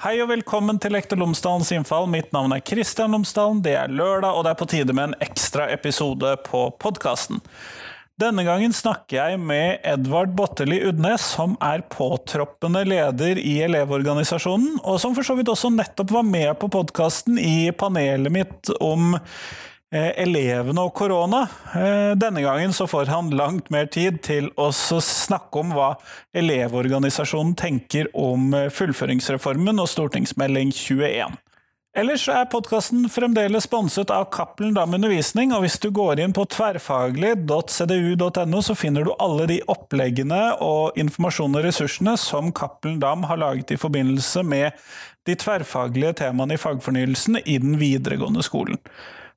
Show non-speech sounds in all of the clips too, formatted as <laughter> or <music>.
Hei og velkommen til Lektor Lomsdalens innfall. Mitt navn er Kristian Lomsdalen. Det er lørdag, og det er på tide med en ekstra episode på podkasten. Denne gangen snakker jeg med Edvard Botteli Udnes, som er påtroppende leder i Elevorganisasjonen, og som for så vidt også nettopp var med på podkasten i panelet mitt om elevene og korona. Eh, denne gangen så får han langt mer tid til å snakke om hva Elevorganisasjonen tenker om eh, fullføringsreformen og stortingsmelding 21. Ellers er podkasten fremdeles sponset av Cappelen Dam Undervisning, og hvis du går inn på tverrfaglig.cdu.no, så finner du alle de oppleggene og informasjon og ressursene som Cappelen Dam har laget i forbindelse med de tverrfaglige temaene i fagfornyelsen i den videregående skolen.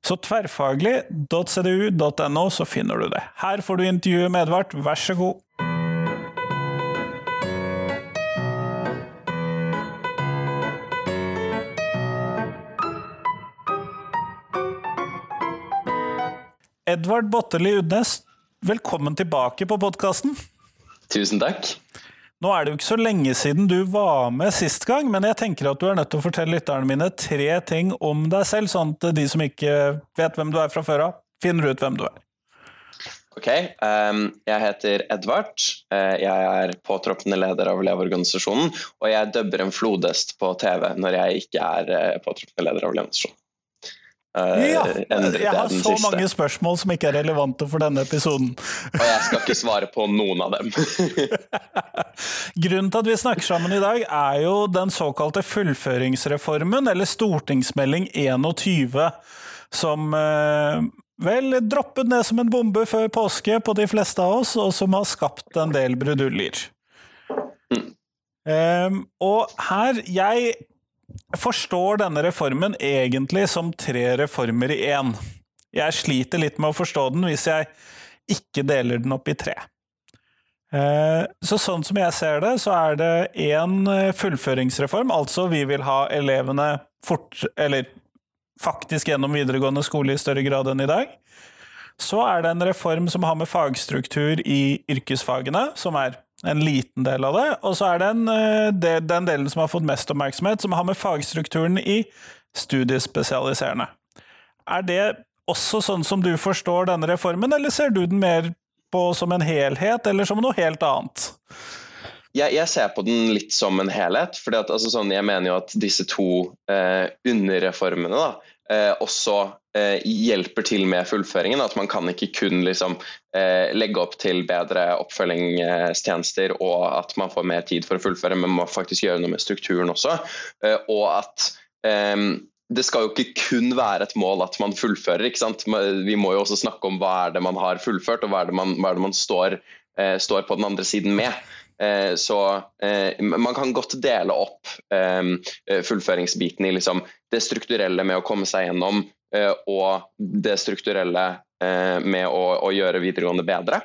Så tverrfaglig.cdu.no, så finner du det. Her får du intervjuet med Edvard, vær så god. Edvard Botteli Udnes, velkommen tilbake på podkasten. Tusen takk. Nå er det jo ikke så lenge siden du var med sist gang, men jeg tenker at du er nødt til å fortelle lytterne mine tre ting om deg selv, sånn at de som ikke vet hvem du er fra før av, finner ut hvem du er. Ok, um, jeg heter Edvard. Uh, jeg er påtroppende leder av Elevorganisasjonen, og jeg dubber en flodhest på TV når jeg ikke er uh, påtroppende leder av Elevorganisasjonen. Uh, ja, jeg har så siste. mange spørsmål som ikke er relevante for denne episoden. Og jeg skal ikke svare på noen av dem. <laughs> Grunnen til at vi snakker sammen i dag, er jo den såkalte fullføringsreformen, eller stortingsmelding 21, som uh, vel droppet ned som en bombe før påske på de fleste av oss, og som har skapt en del bruduljer. Mm. Um, og her Jeg forstår denne reformen egentlig som tre reformer i én. Jeg sliter litt med å forstå den hvis jeg ikke deler den opp i tre. Eh, så sånn som jeg ser det, så er det én eh, fullføringsreform, altså vi vil ha elevene fort, eller faktisk gjennom videregående skole i større grad enn i dag. Så er det en reform som har med fagstruktur i yrkesfagene, som er en liten del av det. Og så er det en, de, den delen som har fått mest oppmerksomhet, som har med fagstrukturen i studiespesialiserende. Er det også sånn som du forstår denne reformen, eller ser du den mer på som en helhet, eller som noe helt annet? Jeg, jeg ser på den litt som en helhet. for altså, sånn, Jeg mener jo at disse to eh, underreformene da, eh, også eh, hjelper til med fullføringen. At man kan ikke kun liksom, eh, legge opp til bedre oppfølgingstjenester og at man får mer tid for å fullføre, men må faktisk gjøre noe med strukturen også. Eh, og at eh, det skal jo ikke kun være et mål at man fullfører. ikke sant? Vi må jo også snakke om hva er det man har fullført, og hva er det man, er det man står, eh, står på den andre siden med. Eh, så eh, man kan godt dele opp eh, fullføringsbiten i liksom det strukturelle med å komme seg gjennom, og det strukturelle med å, å gjøre videregående bedre.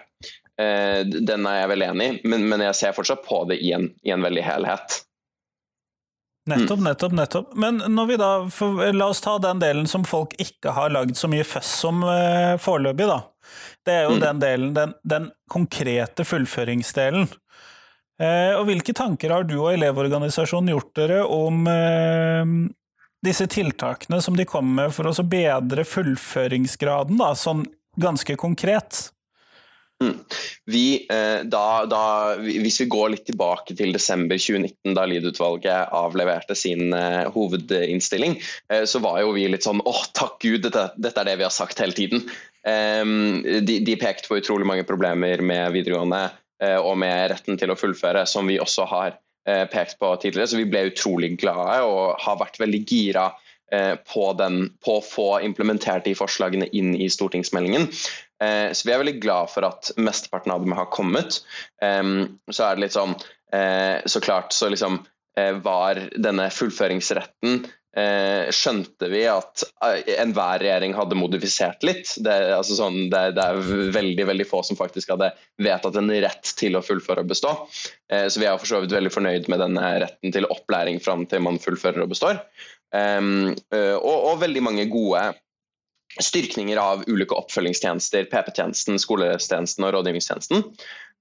Den er jeg veldig enig i, men, men, jeg ser fortsatt på det i en, i en veldig helhet. Nettopp, nettopp, nettopp. Men når vi da, la oss ta den delen som folk ikke har lagd så mye føss om eh, foreløpig, da. Det er jo mm. den delen, den, den konkrete fullføringsdelen. Eh, og hvilke tanker har du og Elevorganisasjonen gjort dere om eh, disse tiltakene som de kommer med for å bedre fullføringsgraden, da, sånn ganske konkret? Mm. Vi, eh, da, da, hvis vi går litt tilbake til desember 2019, da Lied-utvalget avleverte sin hovedinnstilling, så var jo vi litt sånn åh, takk Gud, dette, dette er det vi har sagt hele tiden. De, de pekte på utrolig mange problemer med videregående Eh, og med retten til å fullføre, som vi også har eh, pekt på tidligere. Så vi ble utrolig glade og har vært veldig gira eh, på, den, på å få implementert de forslagene inn i stortingsmeldingen. Så vi er veldig glad for at mesteparten av dem har kommet. Så er det litt sånn Så klart så liksom var denne fullføringsretten Eh, skjønte vi at eh, enhver regjering hadde modifisert litt. Det, altså sånn, det, det, er veldig veldig få som faktisk hadde vedtatt en rett til å fullføre og bestå. Eh, så vi er for så vidt veldig fornøyd med denne retten til opplæring fram til man fullfører og består. Um, og, og, veldig mange gode styrkninger av ulike oppfølgingstjenester, PP-tjenesten, skolestjenesten og rådgivningstjenesten.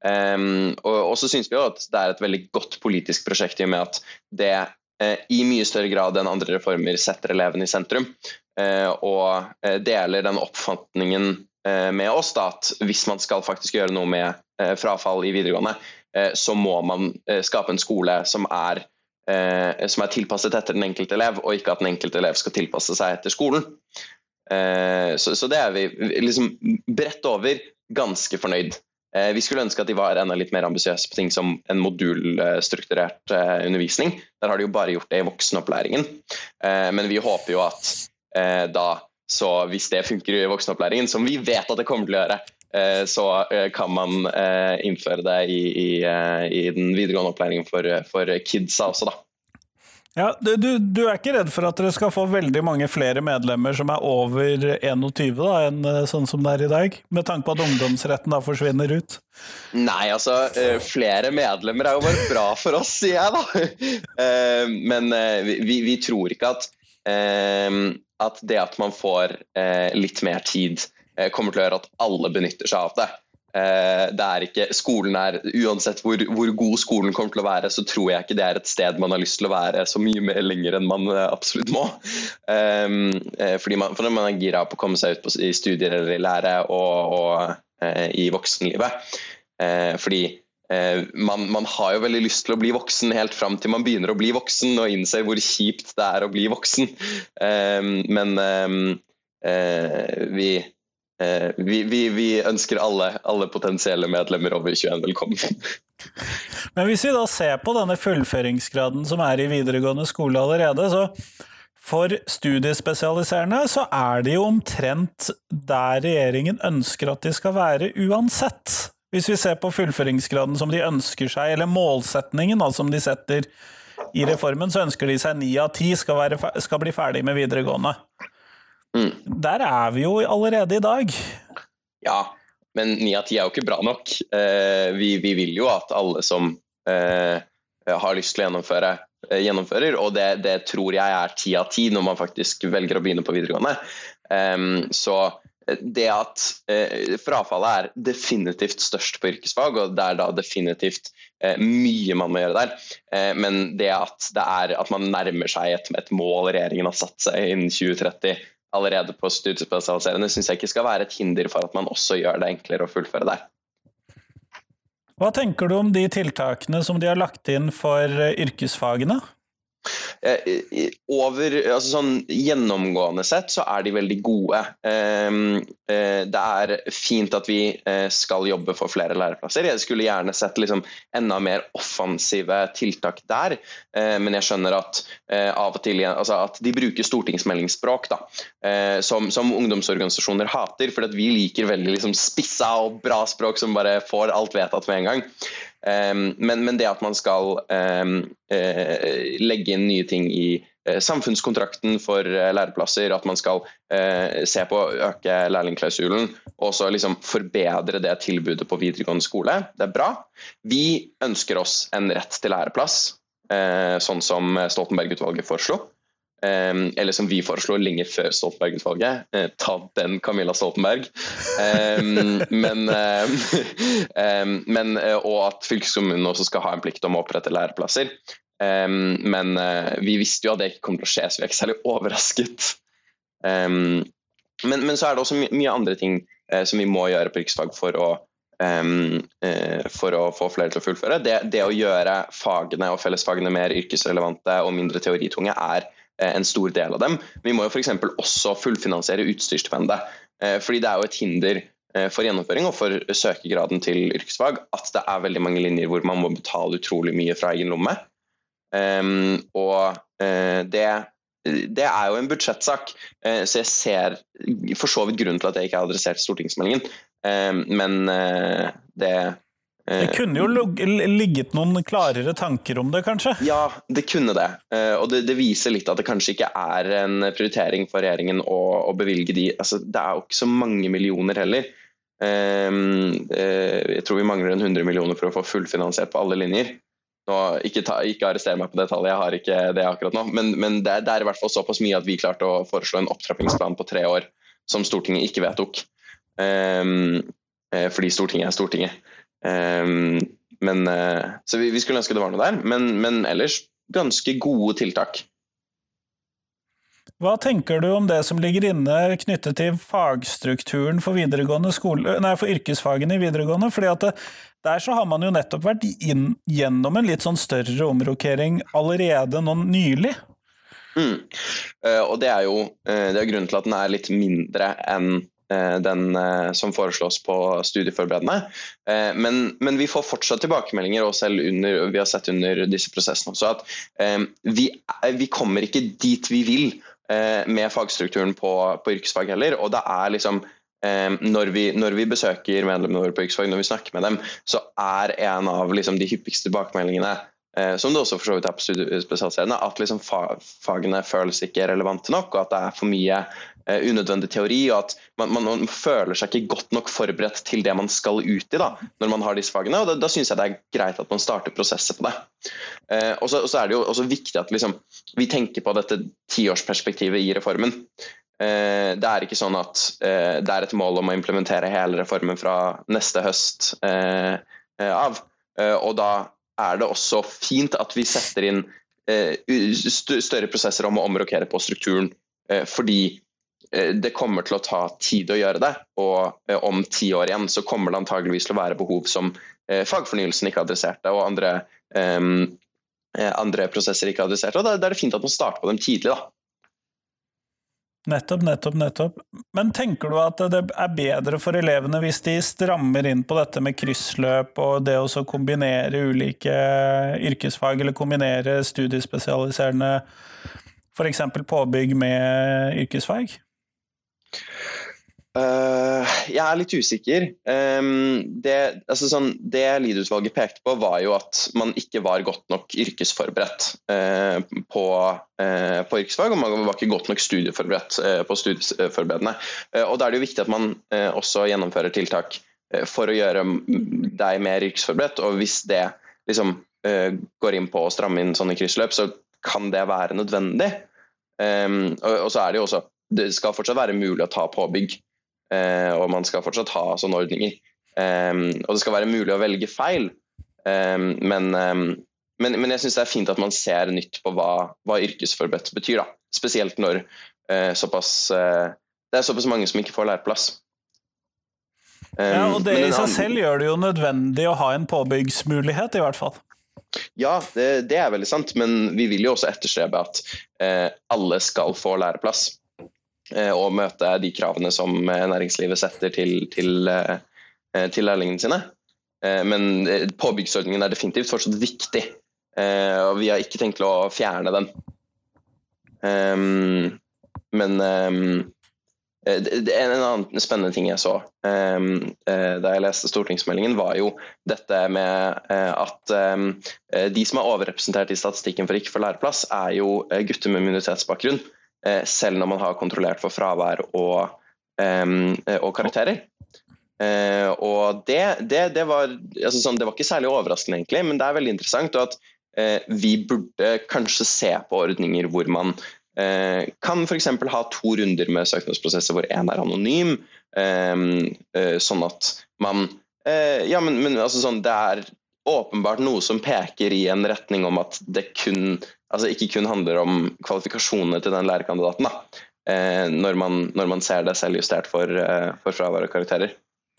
Um, og, og, så synes vi jo at det er et veldig godt politisk prosjekt i og med at det i mye større grad enn andre reformer setter eleven i sentrum. Og deler den oppfatningen med oss da, at hvis man skal faktisk gjøre noe med frafall i videregående, så må man skape en skole som er, som er tilpasset etter den enkelte elev, og ikke at den enkelte elev skal tilpasse seg etter skolen. Så, så det er vi liksom bredt over ganske fornøyd Eh, vi skulle ønske at de var enda litt mer ambisiøse på ting som en modulstrukturert eh, undervisning. Der har de jo bare gjort det i voksenopplæringen. Eh, men vi håper jo at da, så hvis det funker i voksenopplæringen, som vi vet at det kommer til å gjøre, så kan man innføre det i, i, i den videregående opplæringen for, for kidsa også, da. Ja, du, du, er ikke redd for at dere skal få veldig mange flere medlemmer som er over 21 da, enn eh, sånn som det er i dag? Med tanke på at ungdomsretten da forsvinner ut? Nei, altså eh, flere medlemmer er jo bare bra for oss, sier jeg da. <laughs> Eh, men vi, vi tror ikke at, at det at man får litt mer tid, kommer til å gjøre at alle benytter seg av det. Eh, det er ikke, skolen er, Uansett hvor, hvor, god skolen kommer til å være, så tror jeg ikke det er et sted man har lyst til å være så mye mer lenger enn man eh, absolutt må. Um, fordi man, for man er gira på å komme seg ut på, i studier eller i lære og, og uh, i voksenlivet. Uh, fordi uh, man, man, har jo veldig lyst til å bli voksen helt fram til man begynner å bli voksen og innser hvor kjipt det er å bli voksen. Um, men um, vi vi, vi, vi, ønsker alle, alle, potensielle medlemmer over 21 velkommen. <laughs> Men hvis vi da ser på denne fullføringsgraden som er i videregående skole allerede, så for studiespesialiserende så er de jo omtrent der regjeringen ønsker at de skal være uansett. Hvis vi ser på fullføringsgraden som de ønsker seg, eller målsetningen da, som de setter i reformen, så ønsker de seg ni av ti skal, skal bli ferdig med videregående. Mm. Der er vi jo allerede i dag. Ja, men ni av ti er jo ikke bra nok. Eh, vi, vi, vil jo at alle som eh, har lyst til å gjennomføre, eh, gjennomfører, og det, det, tror jeg er ti av ti når man faktisk velger å begynne på videregående. Så det at eh, frafallet er definitivt størst på yrkesfag, og det er da definitivt eh, mye man må gjøre der. Eh, men det at, det er, at man nærmer seg et, et mål regjeringen har satt seg innen 2030, allerede på studiespesialiserende, syns jeg ikke skal være et hinder for at man også gjør det enklere å fullføre der. Hva tenker du om de tiltakene som de har lagt inn for yrkesfagene? Eh, over, altså sånn Gjennomgående sett så er de veldig gode. Ehm, eh, det er fint at vi eh, skal jobbe for flere læreplasser. Jeg skulle gjerne sett liksom enda mer offensive tiltak der, men jeg skjønner at av og til altså at de bruker stortingsmeldingsspråk, da, som, som ungdomsorganisasjoner hater. For vi liker veldig liksom spissa og bra språk som bare får alt vedtatt med en gang. Ehm, men, men, det at man skal ehm, eh, legge inn nye ting i eh, samfunnskontrakten for eh, læreplasser, at man skal se på å øke lærlingklausulen og så liksom forbedre det tilbudet på videregående skole, det er bra. Vi ønsker oss en rett til læreplass, sånn som Stoltenberg-utvalget foreslo. Um, eller som vi foreslo lenge før Stoltenberg-utvalget. Uh, ta den, Camilla Stoltenberg. Um, <laughs> men, um, <laughs> men uh, og at fylkeskommunen også skal ha en plikt om å opprette læreplasser. men uh, vi visste jo at det ikke kom til å skje, så vi er ikke særlig <laughs> overrasket. Men, men, så er det også my mye andre ting som vi må gjøre på yrkesfag for å for å få flere til å fullføre. Det, det å gjøre fagene og fellesfagene mer yrkesrelevante og mindre teoritunge er Eh, en stor del av dem. Vi må jo f.eks. også fullfinansiere utstyrsstipendet. Eh, fordi det er jo et hinder eh, for gjennomføring og for søkegraden til yrkesfag at det er veldig mange linjer hvor man må betale utrolig mye fra egen lomme. Um, og det, det, er jo en budsjettsak, så jeg ser for så vidt grunnen til at jeg ikke har adressert stortingsmeldingen. Um, men det det eh, kunne jo ligget noen klarere tanker om det, kanskje? Ja, det kunne det. Eh, og det, det viser litt at det kanskje ikke er en prioritering for regjeringen å, å bevilge de altså, Det er jo ikke så mange millioner heller. Eh, jeg tror vi mangler en 100 millioner for å få fullfinansiert på alle linjer. Nå, ikke, ta, ikke arrester meg på det tallet, jeg har ikke det akkurat nå. Men, men det, det, er i hvert fall såpass mye at vi klarte å foreslå en opptrappingsplan på tre år som Stortinget ikke vedtok. Um, fordi Stortinget er Stortinget. Um, men, uh, så vi, vi, skulle ønske det var noe der, men, men ellers ganske gode tiltak. Hva tenker du om det som ligger inne knyttet til fagstrukturen for, skole, nei, for yrkesfagene i videregående? Fordi det, der så har man jo nettopp vært inn, gjennom en litt sånn større omrokering allerede nå nylig. Mm. Uh, og det er jo uh, det er grunnen til at den er litt mindre enn den som foreslås på studieforberedende. Men, men, vi får fortsatt tilbakemeldinger og selv under, vi har sett under disse prosessene også at vi, vi kommer ikke dit vi vil Eh, med fagstrukturen på, på yrkesfag heller. Og det er liksom eh, når vi, når vi, besøker medlemmene våre på yrkesfag, når vi snakker med dem, så er en av liksom, de hyppigste tilbakemeldingene eh, som det også for så vidt er på studiespesialiserende, at liksom, fagene føles ikke relevante nok, og at det er for mye Eh, unødvendig teori, og at man, man, man, føler seg ikke godt nok forberedt til det man skal ut i da, når man har disse fagene. og Da, da syns jeg det er greit at man starter prosesser på det. Eh, og, så, er det jo også viktig at liksom, vi tenker på dette tiårsperspektivet i reformen. Eh, det er ikke sånn at eh, det er et mål om å implementere hele reformen fra neste høst eh, eh, av. og da er det også fint at vi setter inn større prosesser om å omrokere på strukturen. fordi Eh, det kommer til å ta tid å gjøre det, og eh, om ti år igjen så kommer det antageligvis til å være behov som eh, fagfornyelsen ikke adresserte, og andre, um, andre prosesser ikke adresserte. og Da er det fint at man starter på dem tidlig. da. Nettopp, nettopp, nettopp. Men tenker du at det er bedre for elevene hvis de strammer inn på dette med kryssløp og det å kombinere ulike yrkesfag, eller kombinere studiespesialiserende f.eks. påbygg med yrkesfag? Uh, jeg er litt usikker. Um, det, altså sånn, det Lied-utvalget pekte på, var jo at man ikke var godt nok yrkesforberedt uh, på, uh, på, yrkesfag, og man var ikke godt nok studieforberedt på studieforberedende. og Da er det jo viktig at man også gjennomfører tiltak for å gjøre deg mer yrkesforberedt. og Hvis det liksom går inn på å stramme inn sånne kryssløp, så kan det være nødvendig. Um, og, og så er det jo også det skal fortsatt være mulig å ta påbygg, eh, og man skal fortsatt ha sånne ordninger. Eh, og det skal være mulig å velge feil, Eh, men, um, men, men, jeg syns det er fint at man ser nytt på hva, hva yrkesforberedt betyr. Da. Spesielt når uh, såpass, uh, det er såpass mange som ikke får læreplass. ja, og Det i seg selv gjør det jo nødvendig å ha en påbyggsmulighet, i hvert fall. Ja, det, det, er veldig sant, men vi vil jo også etterstrebe at uh, alle skal få læreplass. Eh, og møte de kravene som eh, næringslivet setter til, til, eh, til lærlingene sine. Men påbyggsordningen er definitivt fortsatt viktig, og vi har ikke tenkt å fjerne den. Men en annen spennende ting jeg så da jeg leste stortingsmeldingen, var jo dette med at de som er overrepresentert i statistikken for ikke å få læreplass, er jo gutter med minoritetsbakgrunn. Eh, selv når man har kontrollert for fravær og, og karakterer. Uh, og det, det, det, var, altså sånn, det, var, ikke særlig overraskende, egentlig, men det er veldig interessant. at Vi burde kanskje se på ordninger hvor man kan f.eks. ha to runder med søknadsprosesser hvor én er anonym. sånn at man Ja, men, men altså sånn, det er åpenbart noe som peker i en retning om at det kun altså ikke kun handler om kvalifikasjonene til den lærerkandidaten, da, eh, når, man, når, man, ser det selvjustert for, eh, for fravær og karakterer.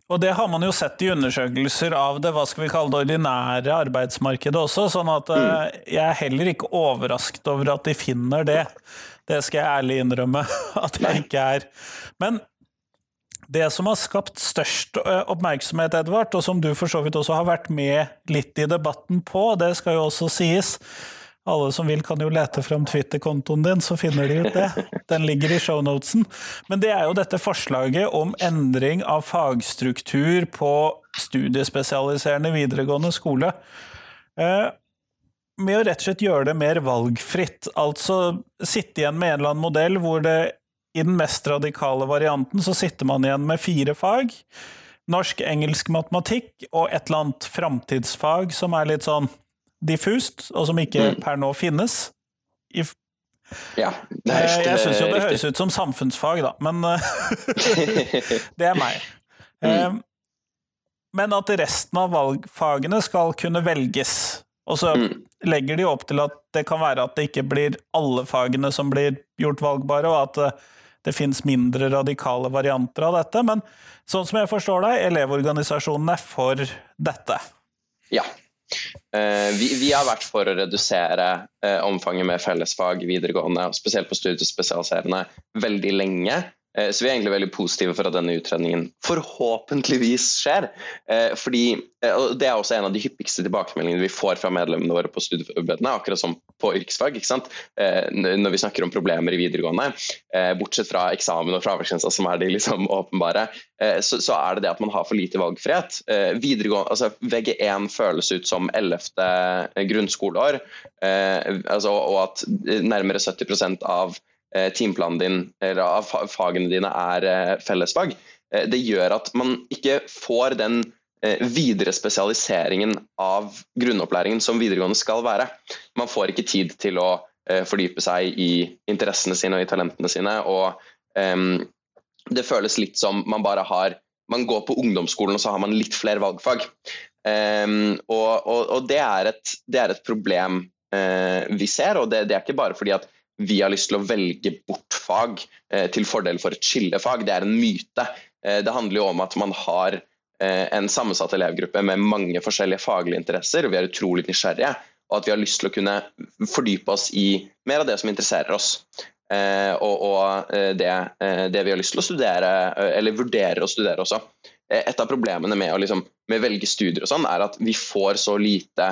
Og det har man jo sett i undersøkelser av det hva skal vi kalle det ordinære arbeidsmarkedet også, sånn at eh, mm. jeg er heller ikke overrasket over at de finner det. Det skal jeg ærlig innrømme <laughs> at jeg ikke er. Men det som har skapt størst oppmerksomhet, Edvard, og som du for så vidt også har vært med litt i debatten på, det skal jo også sies, alle som vil, kan jo lete fram Twitter-kontoen din, så finner de ut det. Den ligger i shownotesen. Men det er jo dette forslaget om endring av fagstruktur på studiespesialiserende videregående skole. Eh, med å rett og slett gjøre det mer valgfritt. Altså sitte igjen med en eller annen modell hvor det i den mest radikale varianten så sitter man igjen med fire fag. Norsk, engelsk, matematikk og et eller annet framtidsfag som er litt sånn diffust, og som ikke mm. per nå finnes. I, ja, det er riktig. jeg syns jo det høres ut som samfunnsfag, da, men <laughs> det er meg. Mm. Men at resten av valgfagene skal kunne velges. Og så mm. legger de opp til at det kan være at det ikke blir alle fagene som blir gjort valgbare, og at det, det finnes mindre radikale varianter av dette. Men sånn som jeg forstår deg, Elevorganisasjonen er for dette. Ja. Eh, vi, vi, har vært for å redusere eh, omfanget med fellesfag videregående, spesielt på studiespesialiserende, veldig lenge. Eh, så vi er egentlig veldig positive for at denne utredningen forhåpentligvis skjer. Eh, fordi, eh, og Det er også en av de hyppigste tilbakemeldingene vi får fra medlemmene våre på studieforberedende, akkurat som på yrkesfag. ikke sant? Når vi snakker om problemer i videregående, bortsett fra eksamen og fraværsgrensa, som er de liksom åpenbare, så, er det det at man har for lite valgfrihet. Altså, VG1 føles ut som 11. grunnskoleår, altså, og at nærmere 70% av timeplanen din eller av fagene dine er eh, fellesfag. Eh, det gjør at man ikke får den videre spesialiseringen av grunnopplæringen som videregående skal være. Man får ikke tid til å fordype seg i interessene sine og i talentene sine. og um, Det føles litt som man bare har Man går på ungdomsskolen og så har man litt flere valgfag. Um, og, og, og det, er et, det, er et, problem uh, vi ser, og det, det er ikke bare fordi at vi har lyst til å velge bort fag eh, til fordel for et skillefag. Det er en myte. Eh, det handler jo om at man har eh, en sammensatt elevgruppe med mange forskjellige faglige interesser, og vi er utrolig nysgjerrige. Og at vi har lyst til å kunne fordype oss i mer av det som interesserer oss. og, det, det, vi har lyst til å studere, eller vurderer å studere også. Et av problemene med å liksom, med velge studier og sånn, er at vi får så lite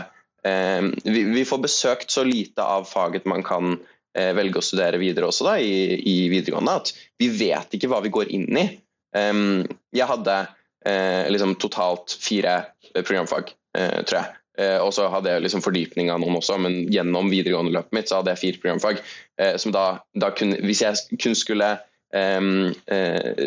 vi, får besøkt så lite av faget man kan velge å studere videre også da, i, i, videregående, at vi vet ikke hva vi går inn i. Jeg hadde uh, liksom totalt fire programfag, uh, tror jeg. Uh, og så hadde jeg liksom fordypning av noen også, men gjennom videregående løpet mitt så hadde jeg fire programfag. som da, da kunne, hvis jeg kun skulle um,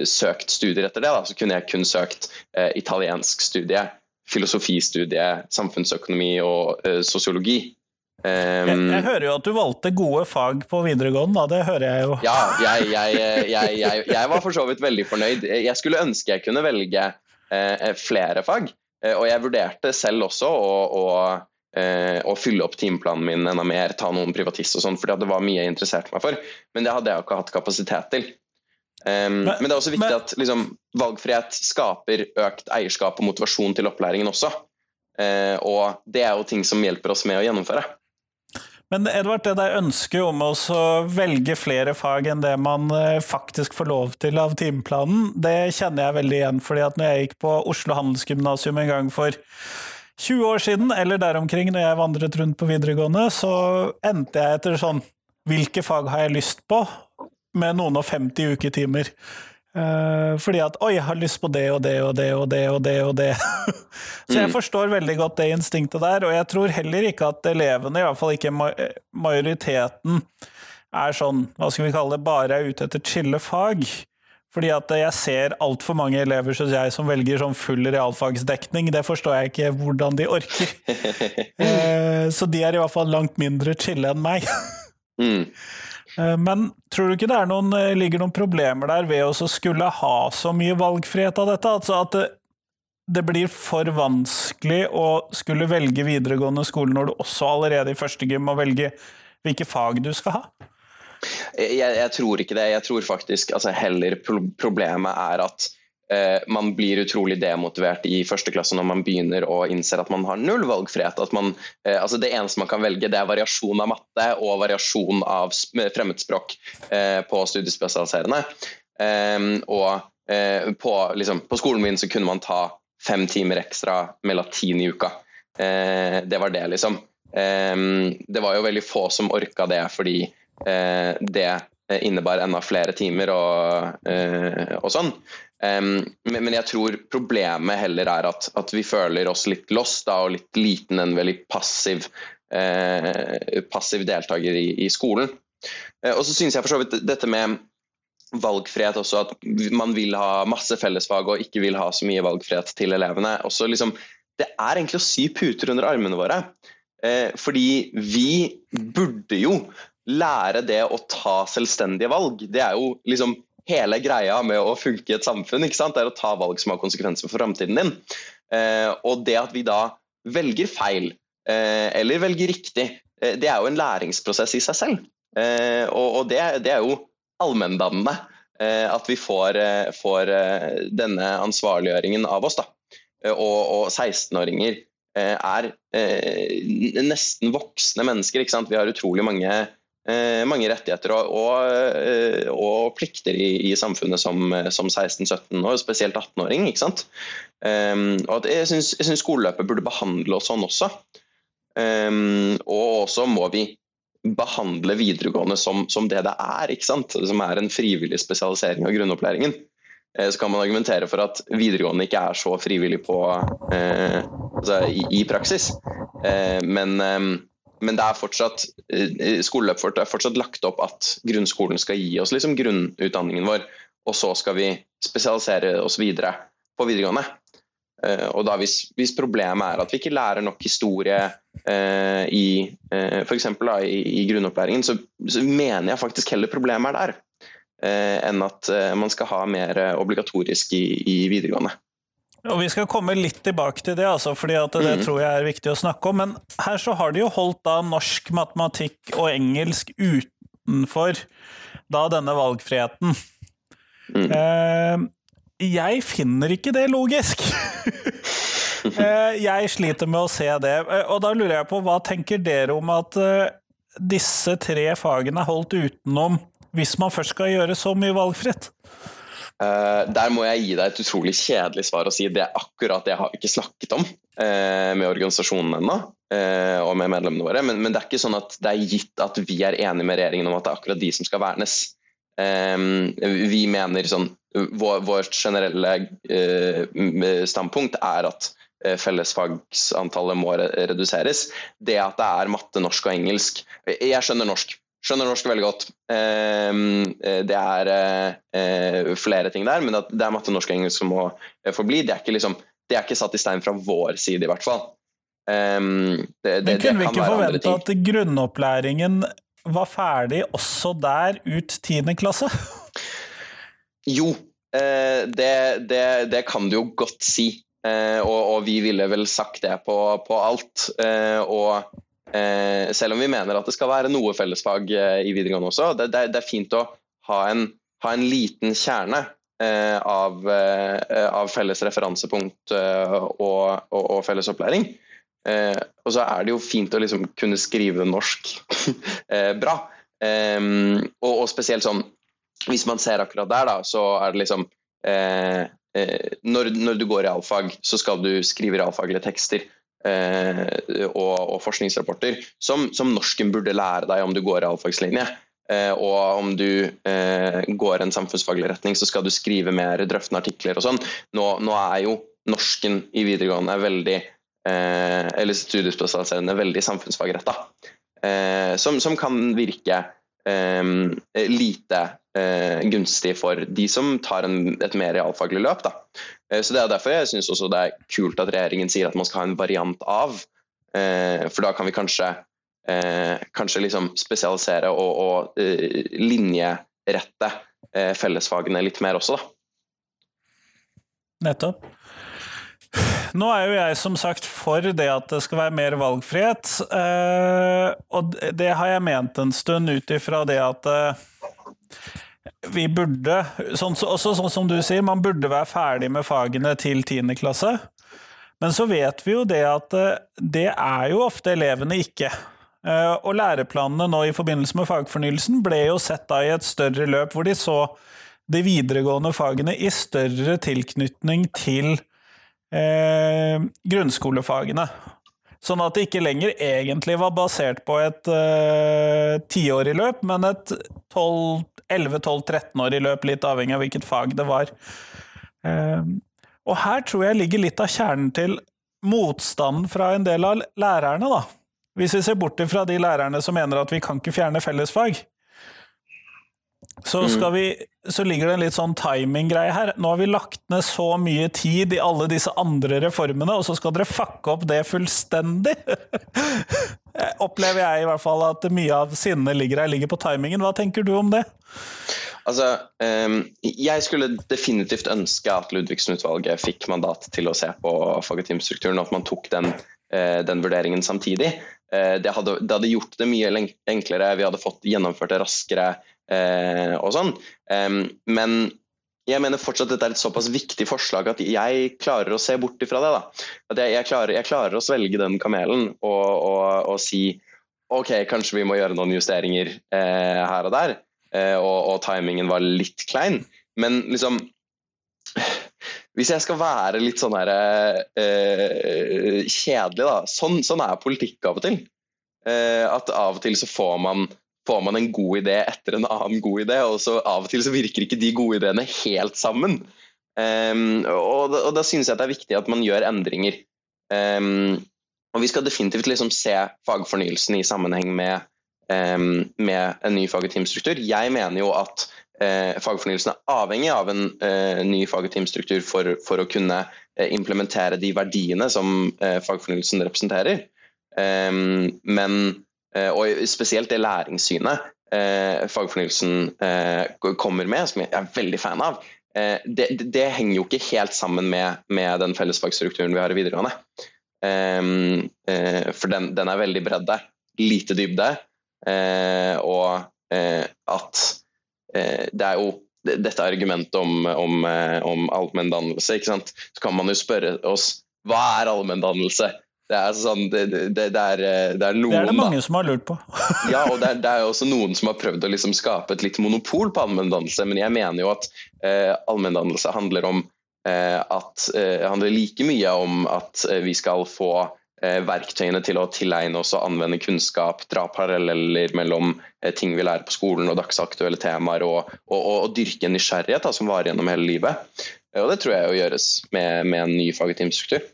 søkt studier etter det, da, så kunne jeg kun søkt italiensk studie, filosofistudie, samfunnsøkonomi og sosiologi. Um, jeg, jeg, hører jo at du valgte gode fag på videregående, da. Det hører jeg jo. Ja, jeg, <laughs> jeg, jeg var for så vidt veldig fornøyd. Jeg skulle ønske jeg kunne velge eh, flere fag. Eh, og jeg vurderte selv også å, å, eh, å fylle opp timeplanen min enda mer, ta noen privatist og sånn, fordi det var mye jeg interesserte meg for. Men det hadde jeg jo ikke hatt kapasitet til. Um, men, men, det er også viktig men, at liksom, valgfrihet skaper økt eierskap og motivasjon til opplæringen også. Uh, og det er jo ting som hjelper oss med å gjennomføre. Men Edvard, det der ønsket om å velge flere fag enn det man eh, faktisk får lov til av timeplanen, det kjenner jeg veldig igjen. fordi at når jeg gikk på Oslo Handelsgymnasium en gang for 20 år siden, eller der omkring, når jeg vandret rundt på videregående, så endte jeg etter sånn Hvilke fag har jeg lyst på? Med noen og 50 uketimer. Uh, fordi at Oi, jeg har lyst på det og det og det og det og det. og det. <laughs> så jeg mm. forstår veldig godt det instinktet der, og jeg tror heller ikke at elevene, i hvert fall ikke majoriteten, er sånn, hva skal vi kalle det, bare er ute etter chille fag. Fordi at jeg ser altfor mange elever synes jeg, som velger sånn full realfagsdekning. Det forstår jeg ikke hvordan de orker. uh, <laughs> så de er i hvert fall langt mindre chille enn meg. <laughs> mm. Eh, men tror du ikke det noen, eh, ligger noen problemer der ved å skulle ha så mye valgfrihet av dette? Altså at det, det, blir for vanskelig å skulle velge videregående skole når du også allerede i første gym må velge hvilke fag du skal ha? Jeg, jeg tror ikke det. Jeg tror faktisk altså, heller problemet er at man blir utrolig demotivert i første klasse når man begynner å innse at man har null valgfrihet. Man, eh, altså det eneste man kan velge, det er variasjon av matte og variasjon av fremmedspråk eh, på studiespesialiserende. Ehm, og på, liksom, på, skolen min så kunne man ta fem timer ekstra med latin i uka. det var det, liksom. Ehm, det var jo veldig få som orka det, fordi det innebar enda flere timer og, og sånn. Um, men, men, jeg tror problemet heller er at, at vi føler oss litt lost da, og litt liten, en veldig passiv, uh, passiv deltaker i, i skolen. Uh, og så synes jeg for så vidt dette med valgfrihet også, at man vil ha masse fellesfag og ikke vil ha så mye valgfrihet til elevene. Også liksom, det er egentlig å sy puter under armene våre. Uh, fordi vi burde jo lære det å ta selvstendige valg. Det er jo liksom hele greia med å funke i et samfunn ikke sant? Det er å ta valg som har konsekvenser for framtiden din. Eh, og det at vi da velger feil, eller velger riktig. Det er jo en læringsprosess i seg selv. Og det, det er jo allmenndannende. At vi får, får, denne ansvarliggjøringen av oss. da. Og, og 16-åringer er nesten voksne mennesker. Vi har utrolig mange Eh, mange rettigheter og, og, eh, og plikter i, i, samfunnet som, som 16-17 år, spesielt 18-åring. ikke sant? Um, og Jeg syns skoleløpet burde behandle oss sånn også. Um, og også må vi behandle videregående som, som, det det er, ikke sant? som er en frivillig spesialisering av grunnopplæringen. Så kan man argumentere for at videregående ikke er så frivillig på, eh, altså i, i, praksis. Eh, men um, men det er fortsatt, eh, skoleløpet vårt er fortsatt lagt opp at grunnskolen skal gi oss liksom grunnutdanningen vår, og så skal vi spesialisere oss videre på videregående. Eh, og da hvis, hvis problemet er at vi ikke lærer nok historie eh, i eh, f.eks. I, i grunnopplæringen, så, så, mener jeg faktisk heller problemet er der, eh, enn at eh, man skal ha mer obligatorisk i, i videregående. Og Vi skal komme litt tilbake til det, altså, fordi det mm. tror jeg er viktig å snakke om. Men her så har de jo holdt da norsk, matematikk og engelsk utenfor da denne valgfriheten. Mm. Eh, jeg finner ikke det logisk. <laughs> eh, jeg sliter med å se det. Eh, og da lurer jeg på, hva tenker dere om at eh, disse tre fagene er holdt utenom, hvis man først skal gjøre så mye valgfritt? Uh, der må jeg gi deg et utrolig kjedelig svar og si det er akkurat det har ikke snakket om uh, med organisasjonen ennå. Uh, og med medlemmene våre, men, men, det er ikke sånn at det er gitt at vi er enige med regjeringen om at det er akkurat de som skal vernes. vi mener sånn vår, Vårt generelle standpunkt er at fellesfagsantallet må reduseres. Det at det er matte, norsk og engelsk Jeg skjønner norsk, Skjønner norsk veldig godt. Ehm, eh, det er eh, flere ting der, men det er matte, norsk og engelsk som må eh, forbli. Det er, ikke liksom, det er ikke satt i stein fra vår side, i hvert fall. Ehm, det, det, men kunne vi ikke forvente at grunnopplæringen var ferdig også der ut 10. klasse? <laughs> Jo, det, det, kan du jo godt si. Og, og, vi ville vel sagt det på, på alt. Og Eh, selv om vi mener at det skal være noe fellesfag eh, i videregående også. Det, det, det er fint å ha en, ha en liten kjerne eh, av, eh, av, felles referansepunkt eh, og, og, og, felles opplæring. Eh, og så er det jo fint å liksom kunne skrive norsk <laughs> bra. Og, og, spesielt sånn Hvis man ser akkurat der, da, så er det liksom når, når, du går i allfag, så skal du skrive realfaglige tekster. Eh, og, og, forskningsrapporter som, som, norsken burde lære deg om du går realfagslinje. Eh, og om du eh, går en samfunnsfaglig retning, så skal du skrive mer drøftende artikler og sånn. Nå, nå, er jo norsken i videregående veldig eh, eller studiespesialiserende veldig samfunnsfagretta. Eh, som, som, kan virke eh, lite gunstig for de som tar en, et mer realfaglig løp. Da. Eh, så Det er derfor jeg syns det er kult at regjeringen sier at man skal ha en variant av. Eh, for da kan vi kanskje, eh, kanskje liksom spesialisere og, og linjerette fellesfagene litt mer også, da. Nettopp. Nå er jo jeg som sagt for det at det skal være mer valgfrihet. Og det har jeg ment en stund ut ifra det at vi burde, sånn, også sånn som du sier, man burde være ferdig med fagene til 10. klasse. Men så vet vi jo det at eh, det er jo ofte elevene ikke. Eh, og læreplanene nå i forbindelse med fagfornyelsen ble jo sett da i et større løp, hvor de så de videregående fagene i større tilknytning til eh, grunnskolefagene. Sånn at det ikke lenger egentlig var basert på et eh, tiårig uh, løp, men et 11-12-13-årig løp, litt avhengig av hvilket fag det var. Ehm, og her tror jeg ligger litt av kjernen til motstanden fra en del av lærerne, da. Hvis vi ser bort fra de lærerne som mener at vi kan ikke fjerne fellesfag, så, mm. vi, så, ligger det en litt sånn timing-greie her. Nå har vi lagt ned så mye tid i alle disse andre reformene, og så skal dere fucke opp det fullstendig! <laughs> Opplever jeg i hvert fall at mye av sinnet ligger her, ligger på timingen. Hva tenker du om det? Altså, um, jeg skulle definitivt ønske at Ludvigsen-utvalget fikk mandat til å se på fag- og at man tok den den vurderingen samtidig. Det hadde, det hadde, gjort det mye enklere, vi hadde fått gjennomført det raskere og sånn. Men jeg mener fortsatt dette er et såpass viktig forslag at jeg klarer å se bort ifra det. da. At jeg, jeg, klarer, jeg klarer, å svelge den kamelen og, og, og, si ok, kanskje vi må gjøre noen justeringer eh, her og der. Eh, og, og, timingen var litt klein. Men liksom Hvis jeg skal være litt sånn her eh, kjedelig, da. Sånn, sånn, er politikk av og til. Eh, at av og til så får man får man en god idé etter en annen god idé, og så av og til så virker ikke de gode ideene helt sammen. Um, og, og da synes jeg det er viktig at man gjør endringer. Um, og vi skal definitivt liksom se fagfornyelsen i sammenheng med, um, med en ny fag- og teamstruktur. Jeg mener jo at uh, fagfornyelsen er avhengig av en uh, ny fag- og teamstruktur for, for, å kunne uh, implementere de verdiene som fagfornyelsen representerer. men og spesielt det læringssynet eh, fagfornyelsen eh, kommer med, som jeg er veldig fan av, det, det henger jo ikke helt sammen med, med den fellesfagstrukturen vi har i videregående. for den, den er veldig bredde, lite dybde, og at det er jo dette argumentet om, om, om allmenndannelse, så kan man jo spørre oss hva er allmenndannelse? Det er, sånn, det, det, det, er, eh, det er, noen, Det er det mange da. som har lurt på. <laughs> ja, og det er, er, også noen som har prøvd å liksom skape et litt monopol på allmenndannelse, men jeg mener jo at eh, allmenndannelse handler om eh, at eh, handler like mye om at eh, vi skal få eh, verktøyene til å tilegne oss og anvende kunnskap, dra paralleller mellom ting vi lærer på skolen og dagsaktuelle temaer, og, og, og, og dyrke en nysgjerrighet da, som varer gjennom hele livet. Og det tror jeg jo gjøres med, med en ny fag- og teamstruktur.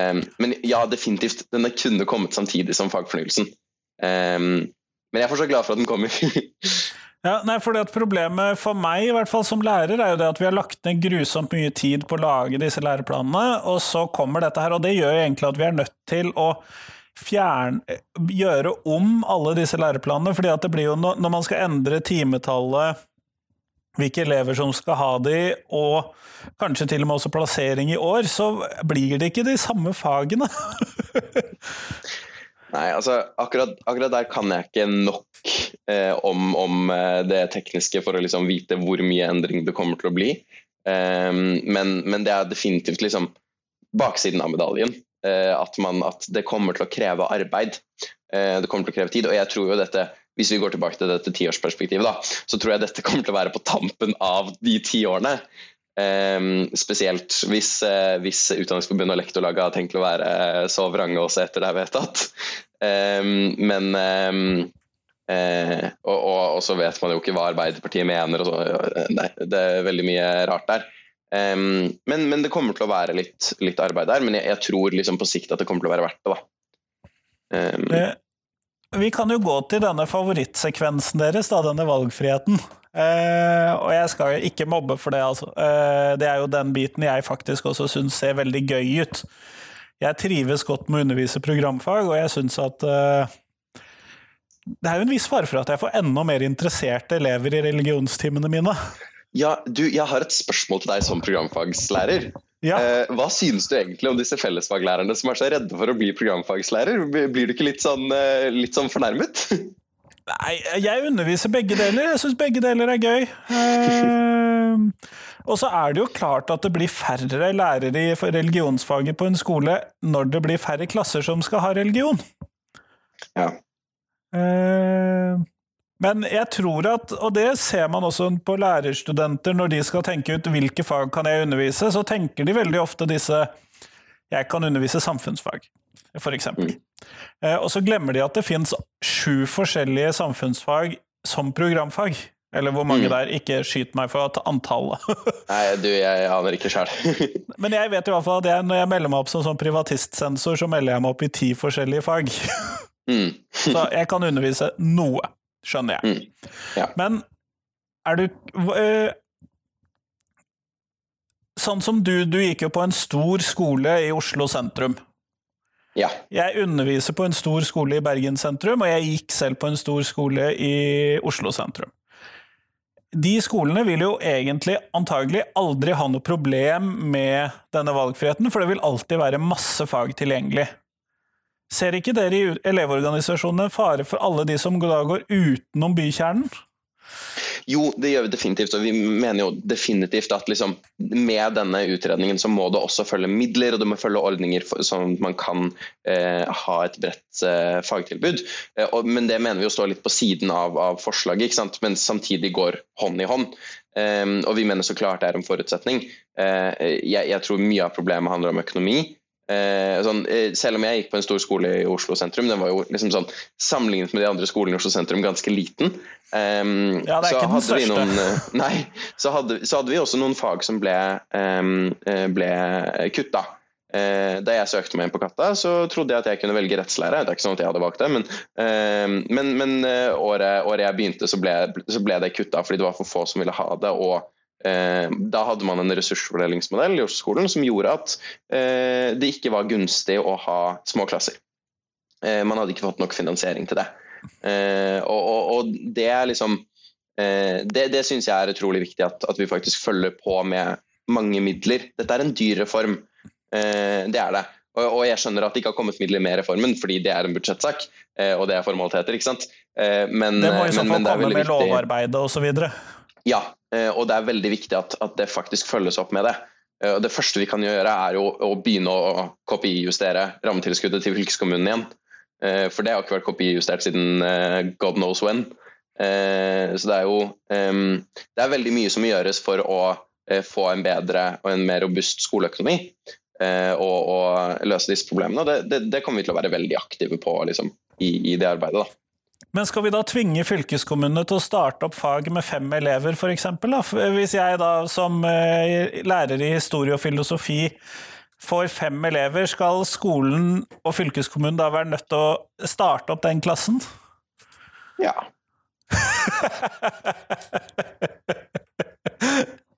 Um, men ja, definitivt. Den kunne kommet samtidig som fagfornyelsen. Um, men jeg er fortsatt glad for at den kommer. <laughs> ja, nei, det Problemet for meg i hvert fall som lærer er jo det at vi har lagt ned grusomt mye tid på å lage disse læreplanene, og så kommer dette her. Og det gjør egentlig at vi er nødt til å fjerne, gjøre om alle disse læreplanene. fordi at det blir jo no, Når man skal endre timetallet hvilke elever som skal ha de, og kanskje til og med også plassering i år, så blir det ikke de samme fagene. <laughs> Nei, altså akkurat, akkurat, der kan jeg ikke nok eh, om, om, eh, det tekniske for å liksom vite hvor mye endring det kommer til å bli. Um, men, men, det er definitivt liksom baksiden av medaljen. Eh, at, man, at, det kommer til å kreve arbeid. Eh, det kommer til å kreve tid. Og jeg tror jo dette hvis vi går tilbake til dette tiårsperspektivet, da, så tror jeg dette kommer til å være på tampen av de ti årene. Um, spesielt hvis, uh, hvis Utdanningsforbundet og Lektorlaget har tenkt å være så vrange også etter det er vedtatt. Um, men um, uh, og, og, og, så vet man jo ikke hva Arbeiderpartiet mener. Og så, nei, det er veldig mye rart der. Men, men, det kommer til å være litt, litt arbeid der. Men jeg, jeg, tror liksom på sikt at det kommer til å være verdt det. da. det vi kan jo gå til denne favorittsekvensen deres, da, denne valgfriheten. Eh, og jeg skal jo ikke mobbe for det, altså. Eh, det er jo den biten jeg faktisk også syns ser veldig gøy ut. Jeg trives godt med å undervise programfag, og jeg syns at eh, det er jo en viss fare for at jeg får enda mer interesserte elever i religionstimene mine. Ja, du, jeg har et spørsmål til deg som programfagslærer. Ja. Eh, hva synes du egentlig om disse fellesfaglærerne som er så redde for å bli programfagslærer? Blir du ikke litt sånn, eh, litt sånn fornærmet? <laughs> Nei, jeg underviser begge deler. Jeg syns begge deler er gøy. Eh, og så er det jo klart at det blir færre lærere i religionsfaget på en skole når det blir færre klasser som skal ha religion. Ja. Eh, men jeg tror at, og det ser man også på lærerstudenter når de skal tenke ut hvilke fag kan jeg undervise, så tenker de veldig ofte disse Jeg kan undervise samfunnsfag, eksempel. Mm. Og så glemmer de at det fins sju forskjellige samfunnsfag som programfag. Eller hvor mange mm. der. Ikke skyt meg for antallet. <laughs> Nei, du, jeg aner ikke sjøl. <laughs> Men jeg vet i hvert fall at jeg, når jeg melder meg opp som sånn privatistsensor, så melder jeg meg opp i ti forskjellige fag. Mm. <laughs> så jeg kan undervise noe skjønner jeg. Mm. Ja. Men er du øh, Sånn som du, du gikk jo på en stor skole i Oslo sentrum. Ja. Jeg underviser på en stor skole i Bergen sentrum, og jeg gikk selv på en stor skole i Oslo sentrum. De skolene vil jo egentlig antagelig aldri ha noe problem med denne valgfriheten, for det vil alltid være masse fag tilgjengelig. Ser ikke dere i Elevorganisasjonen en fare for alle de som da går utenom bykjernen? Jo, det gjør vi definitivt. Og vi mener jo definitivt at liksom, med denne utredningen så må det også følge midler, og det må følge ordninger for, sånn at man kan eh, ha et bredt eh, fagtilbud. Eh, og, men det mener vi jo står litt på siden av, av forslaget, men samtidig går hånd i hånd. Um, og vi mener så klart det er en forutsetning. Uh, jeg, jeg, tror mye av problemet handler om økonomi. Eh, sånn, eh, selv om jeg gikk på en stor skole i Oslo sentrum, den var jo liksom sånn, sammenlignet med de andre skolene i Oslo sentrum ganske liten. Um, ja, det er ikke den største. Noen, eh, <laughs> nei, så hadde, så hadde, vi også noen fag som ble, um, ble kutta. Uh, da jeg søkte meg inn på Katta, så trodde jeg at jeg kunne velge rettslære. Det er ikke sånn at jeg hadde valgt det, men, uh, men, men uh, året, året, jeg begynte, så ble, så ble det kutta fordi det var for få som ville ha det. og da hadde man en ressursfordelingsmodell i Oslo-skolen som gjorde at eh, det ikke var gunstig å ha små klasser. Eh, man hadde ikke fått nok finansiering til det. Og, og, og det er liksom Det, det syns jeg er utrolig viktig at, at, vi faktisk følger på med mange midler. Dette er en dyr reform. Det er det. Og, jeg skjønner at det ikke har kommet midler med reformen, fordi det er en budsjettsak, og det er formaliteter. ikke sant? Men, det må i så fall komme med lovarbeidet osv. Ja, Eh, og det er veldig viktig at, at, det faktisk følges opp med det. Eh, det første vi kan gjøre, er jo å begynne å kopijustere rammetilskuddet til fylkeskommunen igjen. Eh, for det har ikke vært kopijustert siden god knows when. Så det er jo det er veldig mye som gjøres for å få en bedre og en mer robust skoleøkonomi. Og, og løse disse problemene. Det, det, det, kommer vi til å være veldig aktive på liksom, i, i det arbeidet. da. Men skal vi da tvinge fylkeskommunene til å starte opp fag med fem elever, f.eks.? Hvis jeg da som eh, lærer i historie og filosofi får fem elever, skal skolen og fylkeskommunen da være nødt til å starte opp den klassen? Ja. <laughs>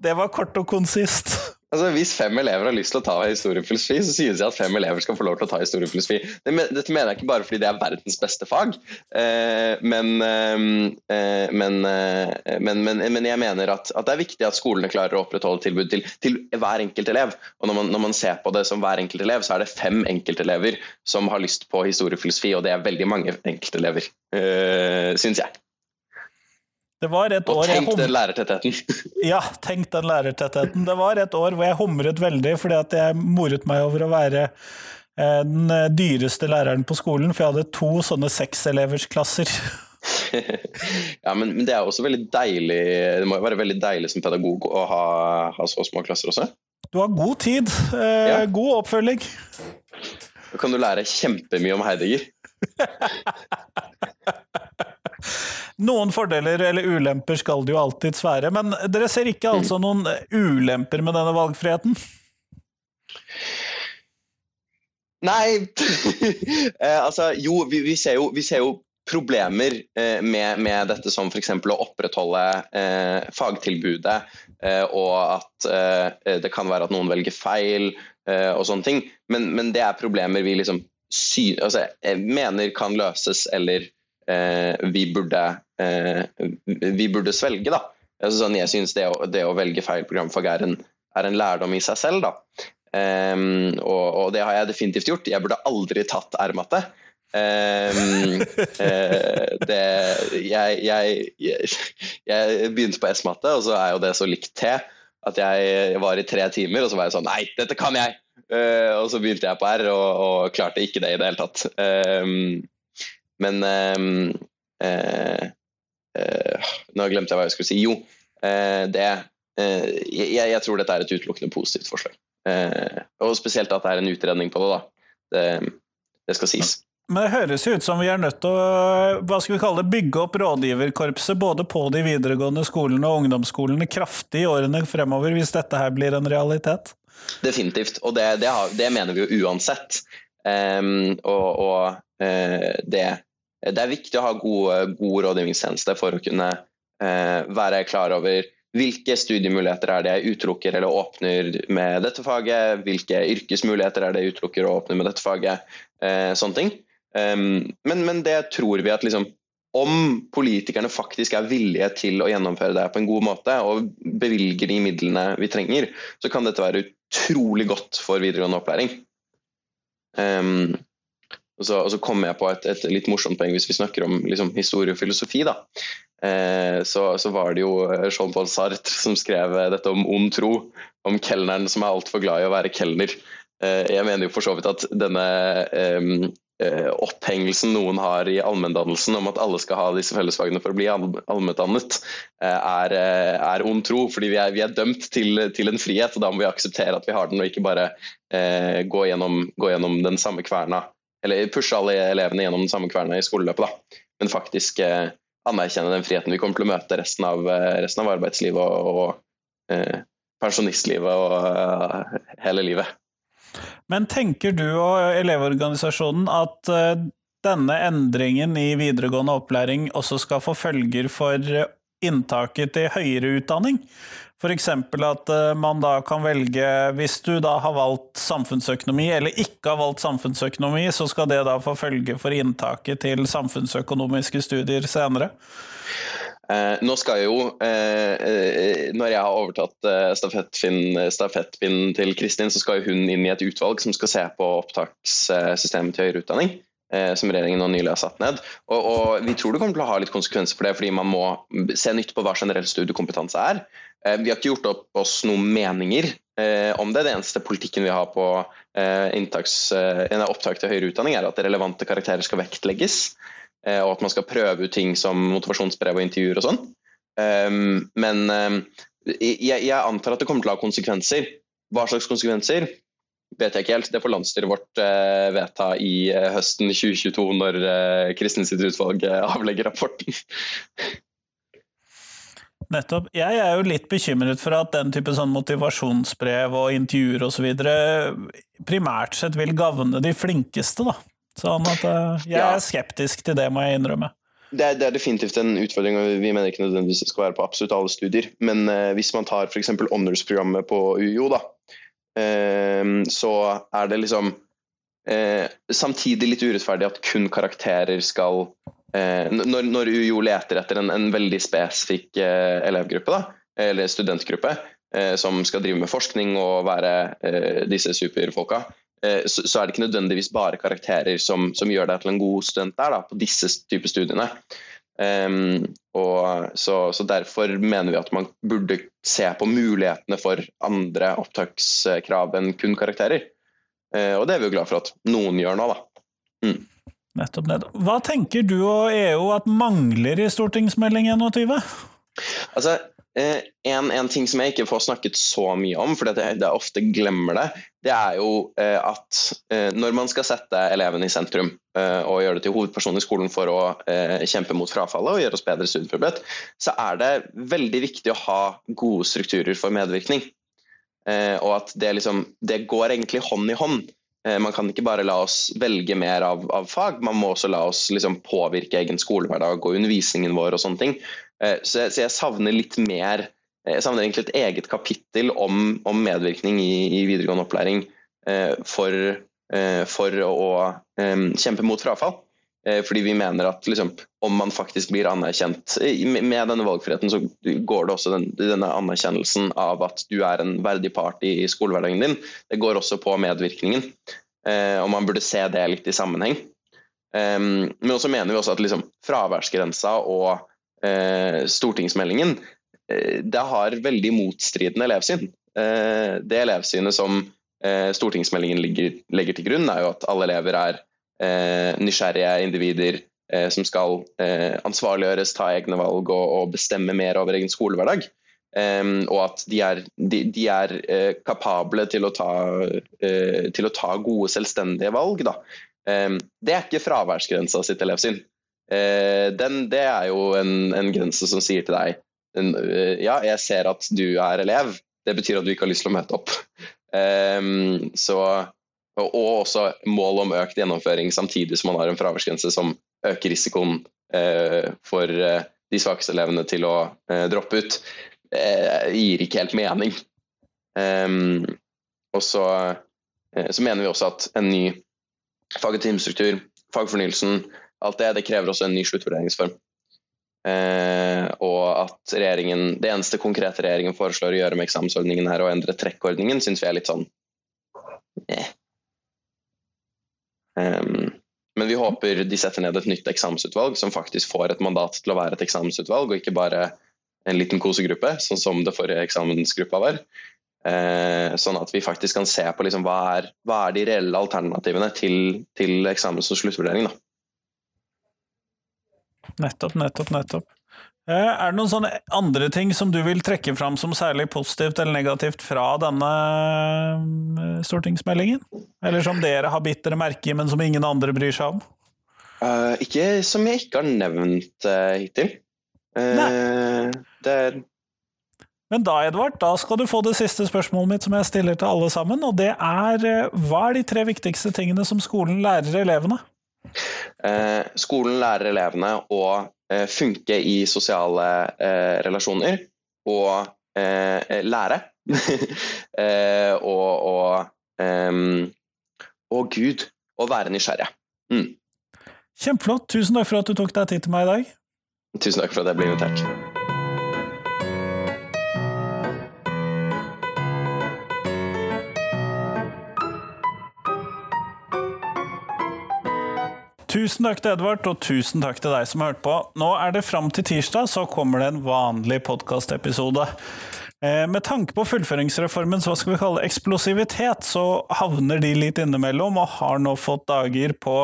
det var kort og konsist. Altså, Hvis fem elever har lyst til å ta historiefilosofi, så synes jeg at fem elever skal få lov til å ta historiefilosofi. Dette mener jeg ikke bare fordi det er verdens beste fag, eh, men, eh, men, eh, men, men, jeg mener at, at, det er viktig at skolene klarer å opprettholde tilbud til, til hver enkelt elev. Og når man, når man, ser på det som hver enkelt elev, så er det fem enkeltelever som har lyst på historiefilosofi, og det er veldig mange enkeltelever, synes jeg. Det var et og år tenk den lærertettheten. <laughs> ja, tenk den lærertettheten. Det var et år hvor jeg humret veldig fordi at jeg moret meg over å være eh, den dyreste læreren på skolen, for jeg hadde to sånne sekseleversklasser. <laughs> ja, men, men, det er også veldig deilig Det må jo være veldig deilig som pedagog å ha, ha så små klasser også? Du har god tid. Eh, ja. God oppfølging. Da kan du lære kjempemye om Heidegger. <laughs> Noen fordeler eller ulemper skal det jo alltids være, men dere ser ikke mm. altså noen ulemper med denne valgfriheten? Nei <laughs> eh, Altså, jo vi, vi, ser jo, vi ser jo problemer eh, med, med, dette som f.eks. å opprettholde eh, fagtilbudet, eh, og at eh, det kan være at noen velger feil eh, og sånne ting. Men, men, det er problemer vi liksom sy, altså, mener kan løses eller vi burde Eh, vi burde svelge. da. Altså, sånn, jeg syns det, det, å velge feil programfag er en, er en lærdom i seg selv. da. Um, og, og, det har jeg definitivt gjort. Jeg burde aldri tatt R-matte. Um, uh, <laughs> det, jeg, jeg, jeg, begynte på S-matte, og så er jo det så likt T at jeg var i tre timer, og så var jeg sånn Nei, dette kan jeg! Uh, og så begynte jeg på R, og, og, klarte ikke det i det hele tatt. Um, men uh, Eh, nå glemte jeg hva jeg skulle si. Jo, eh, det eh, jeg, jeg, tror dette er et utelukkende positivt forslag. og spesielt at det er en utredning på det. da. Det, det skal sies. Men det høres ut som vi er nødt til å hva skal vi kalle det, bygge opp rådgiverkorpset både på de videregående skolene og ungdomsskolene kraftig i årene fremover, hvis dette her blir en realitet? Definitivt, og det, det, har, det mener vi jo uansett. Um, og, og uh, det det er viktig å ha gode, god rådgivningstjeneste for å kunne eh, være klar over hvilke studiemuligheter er det jeg utelukker eller åpner med dette faget, hvilke yrkesmuligheter er det jeg utelukker og åpner med dette faget, eh, sånne ting. Um, men, men, det tror vi at liksom, om politikerne faktisk er villige til å gjennomføre det på en god måte og bevilger de midlene vi trenger, så kan dette være utrolig godt for videregående opplæring. Um, Og så, og så kom jeg på et, et, litt morsomt poeng hvis vi snakker om liksom, historie og filosofi. da. Eh, så, så, var det jo Jean-Paul Sartre som skrev dette om ond tro, om kelneren som er altfor glad i å være kelner. Eh, jeg mener jo for så vidt at denne eh, Eh, opphengelsen noen har i allmenndannelsen om at alle skal ha disse fellesfagene for å bli allmenndannet, eh, er, eh, er ond tro. Fordi vi er, vi er dømt til, til, en frihet, og da må vi akseptere at vi har den, og ikke bare eh, gå, gjennom, gå, gjennom, den samme kverna, eller pushe alle elevene gjennom den samme kverna i skoleløpet, da. men faktisk eh, anerkjenne den friheten vi kommer til å møte resten av, resten av arbeidslivet og, og eh, pensjonistlivet og hele livet. Men tenker du og Elevorganisasjonen at eh, denne endringen i videregående opplæring også skal få følger for inntaket til høyere utdanning? F.eks. at eh, man da kan velge, hvis du da har valgt samfunnsøkonomi eller ikke har valgt samfunnsøkonomi, så skal det da få følge for inntaket til samfunnsøkonomiske studier senere? Eh, nå skal jo, eh, eh, Når jeg har overtatt eh, stafettpinnen stafettpin til Kristin, så skal hun inn i et utvalg som skal se på opptakssystemet til høyere utdanning. Eh, som regjeringen nå nylig har satt ned. Og, og, Vi tror det kommer til å ha litt konsekvenser for det, fordi man må se nytt på hva generell studiekompetanse er. Eh, vi har ikke gjort opp oss noen meninger om det. Det eneste politikken vi har på inntaks, opptak til høyere utdanning, er at relevante karakterer skal vektlegges. Eh, og at man skal prøve ut ting som motivasjonsbrev og intervjuer og sånn. Um, men um, jeg, antar at det kommer til å ha konsekvenser. Hva slags konsekvenser vet jeg ikke helt. Det får landsstyret vårt vedta i høsten 2022 når eh, utvalg avlegger rapporten. <laughs> Nettopp. Jeg er jo litt bekymret for at den type sånn motivasjonsbrev og intervjuer osv. primært sett vil gagne de flinkeste, da. Sånn at uh, jeg er skeptisk til det, må jeg innrømme. Det er, det er, definitivt en utfordring, og vi mener ikke nødvendigvis det skal være på absolutt alle studier. Men eh, hvis man tar f.eks. honors-programmet på UiO, da, eh, så er det liksom samtidig litt urettferdig at kun karakterer skal når, når, UiO leter etter en, en veldig spesifikk elevgruppe, da, eller studentgruppe, som skal drive med forskning og være disse superfolka, Eh, så, så, er det ikke nødvendigvis bare karakterer som, som gjør deg til en god student der, da, på disse typer studiene. Um, og så, så, Derfor mener vi at man burde se på mulighetene for andre opptakskrav enn kun karakterer. Uh, og det er vi jo glad for at noen gjør nå, da. Mm. Nettopp, nettopp. Hva tenker du og EU at mangler i stortingsmelding 21? Altså, Eh, en, en, ting som jeg ikke får snakket så mye om, for jeg, jeg ofte glemmer det, det er jo eh, at eh, når man skal sette eleven i sentrum og gjøre det til hovedperson i skolen for å kjempe mot frafallet og gjøre oss bedre studieforberedt, så er det veldig viktig å ha gode strukturer for medvirkning. Og at det, liksom, det går egentlig hånd i hånd. Man kan ikke bare la oss velge mer av, av fag, man må også la oss liksom, påvirke egen skolehverdag og undervisningen vår og sånne ting. Eh, så jeg, så jeg, savner litt mer Jeg savner egentlig et eget kapittel om, om medvirkning i, i, videregående opplæring eh, for, eh, for å kjempe mot frafall. Fordi vi mener at liksom, om man faktisk blir anerkjent med denne valgfriheten, så går det også den, denne anerkjennelsen av at du er en verdig part i skolehverdagen din. Det går også på medvirkningen. Og man burde se det litt i sammenheng. Men også mener vi også at liksom, fraværsgrensa og eh, stortingsmeldingen, eh, det har veldig motstridende elevsyn. Eh, det elevsynet som eh, stortingsmeldingen legger til grunn, er jo at alle elever er eh, nysgjerrige individer eh, som skal ansvarliggjøres, ta egne valg og, og bestemme mer over egen skolehverdag. Um, og at de er, de, de er uh, kapable til å, ta, uh, til å, ta, gode, selvstendige valg. Um, det er ikke fraværsgrensa sitt elevsyn. Uh, den, det er jo en, en, grense som sier til deg eh, ja, jeg ser at du er elev, det betyr at du ikke har lyst til å møte opp. Um, så, og, og, også mål om økt gjennomføring samtidig som man har en fraværsgrense som øker risikoen eh, for eh, de svakeste elevene til å eh, droppe ut, gir ikke helt mening. Um, og så, så, mener vi også at en ny fag- og timestruktur, fagfornyelsen, Alt det, det krever også en ny sluttvurderingsform. Eh, og at regjeringen, Det eneste konkrete regjeringen foreslår å gjøre med eksamensordningen her, å endre trekkordningen, syns vi er litt sånn eh. Um, Men vi håper de setter ned et nytt eksamensutvalg som faktisk får et mandat til å være et eksamensutvalg, og ikke bare en liten kosegruppe, sånn som det forrige eksamensgruppa var. Eh, sånn at vi faktisk kan se på liksom, hva, er, hva, er, de reelle alternativene til, til eksamens- og sluttvurdering. Da. Nettopp, nettopp, nettopp. Eh, er det noen sånne andre ting som du vil trekke fram som særlig positivt eller negativt fra denne eh, stortingsmeldingen? Eller som dere har bitt dere merke i, men som ingen andre bryr seg om? Uh, ikke som jeg ikke har nevnt uh, hittil. Uh, det men da, Edvard, da skal du få det siste spørsmålet mitt som jeg stiller til alle sammen, og det er hva er de tre viktigste tingene som skolen lærer elevene? skolen lærer elevene å funke i sosiale eh, relasjoner og eh, lære. <laughs> og, og, um, og Gud. Å være nysgjerrig. Mm. Kjempeflott. Tusen takk for at du tok deg tid til meg i dag. Tusen takk for at jeg ble invitert. Tusen takk til Edvard, og tusen takk til deg som har hørt på. Nå er det fram til tirsdag, så kommer det en vanlig podkastepisode. Eh, med tanke på fullføringsreformens hva skal vi kalle eksplosivitet, så havner de litt innimellom, og har nå fått dager på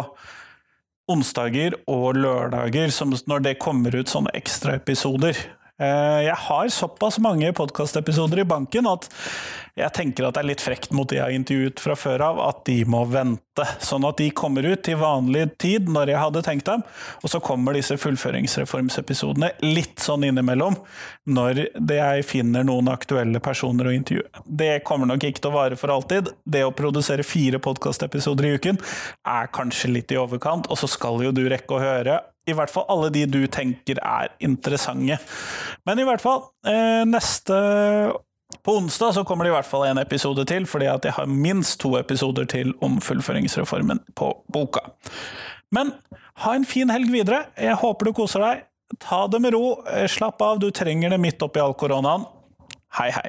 onsdager og lørdager, når det kommer ut sånne ekstraepisoder. Eh, jeg har såpass mange podkastepisoder i banken at jeg tenker at det er litt frekt mot de jeg har intervjuet fra før av, at de må vente. Sånn at de kommer ut til vanlig tid, når jeg hadde tenkt dem. Og så kommer disse fullføringsreformsepisodene litt sånn innimellom, når jeg finner noen aktuelle personer å intervjue. Det kommer nok ikke til å vare for alltid. Det å produsere fire podkastepisoder i uken er kanskje litt i overkant, og så skal jo du rekke å høre i hvert fall alle de du tenker er interessante. Men i hvert fall, eh, neste På onsdag så kommer det i hvert fall en episode til, fordi at jeg har minst to episoder til om fullføringsreformen på boka. Men ha en fin helg videre. Jeg håper du koser deg. Ta det med ro. Eh, slapp av, du trenger det midt oppi all koronaen. Hei, hei.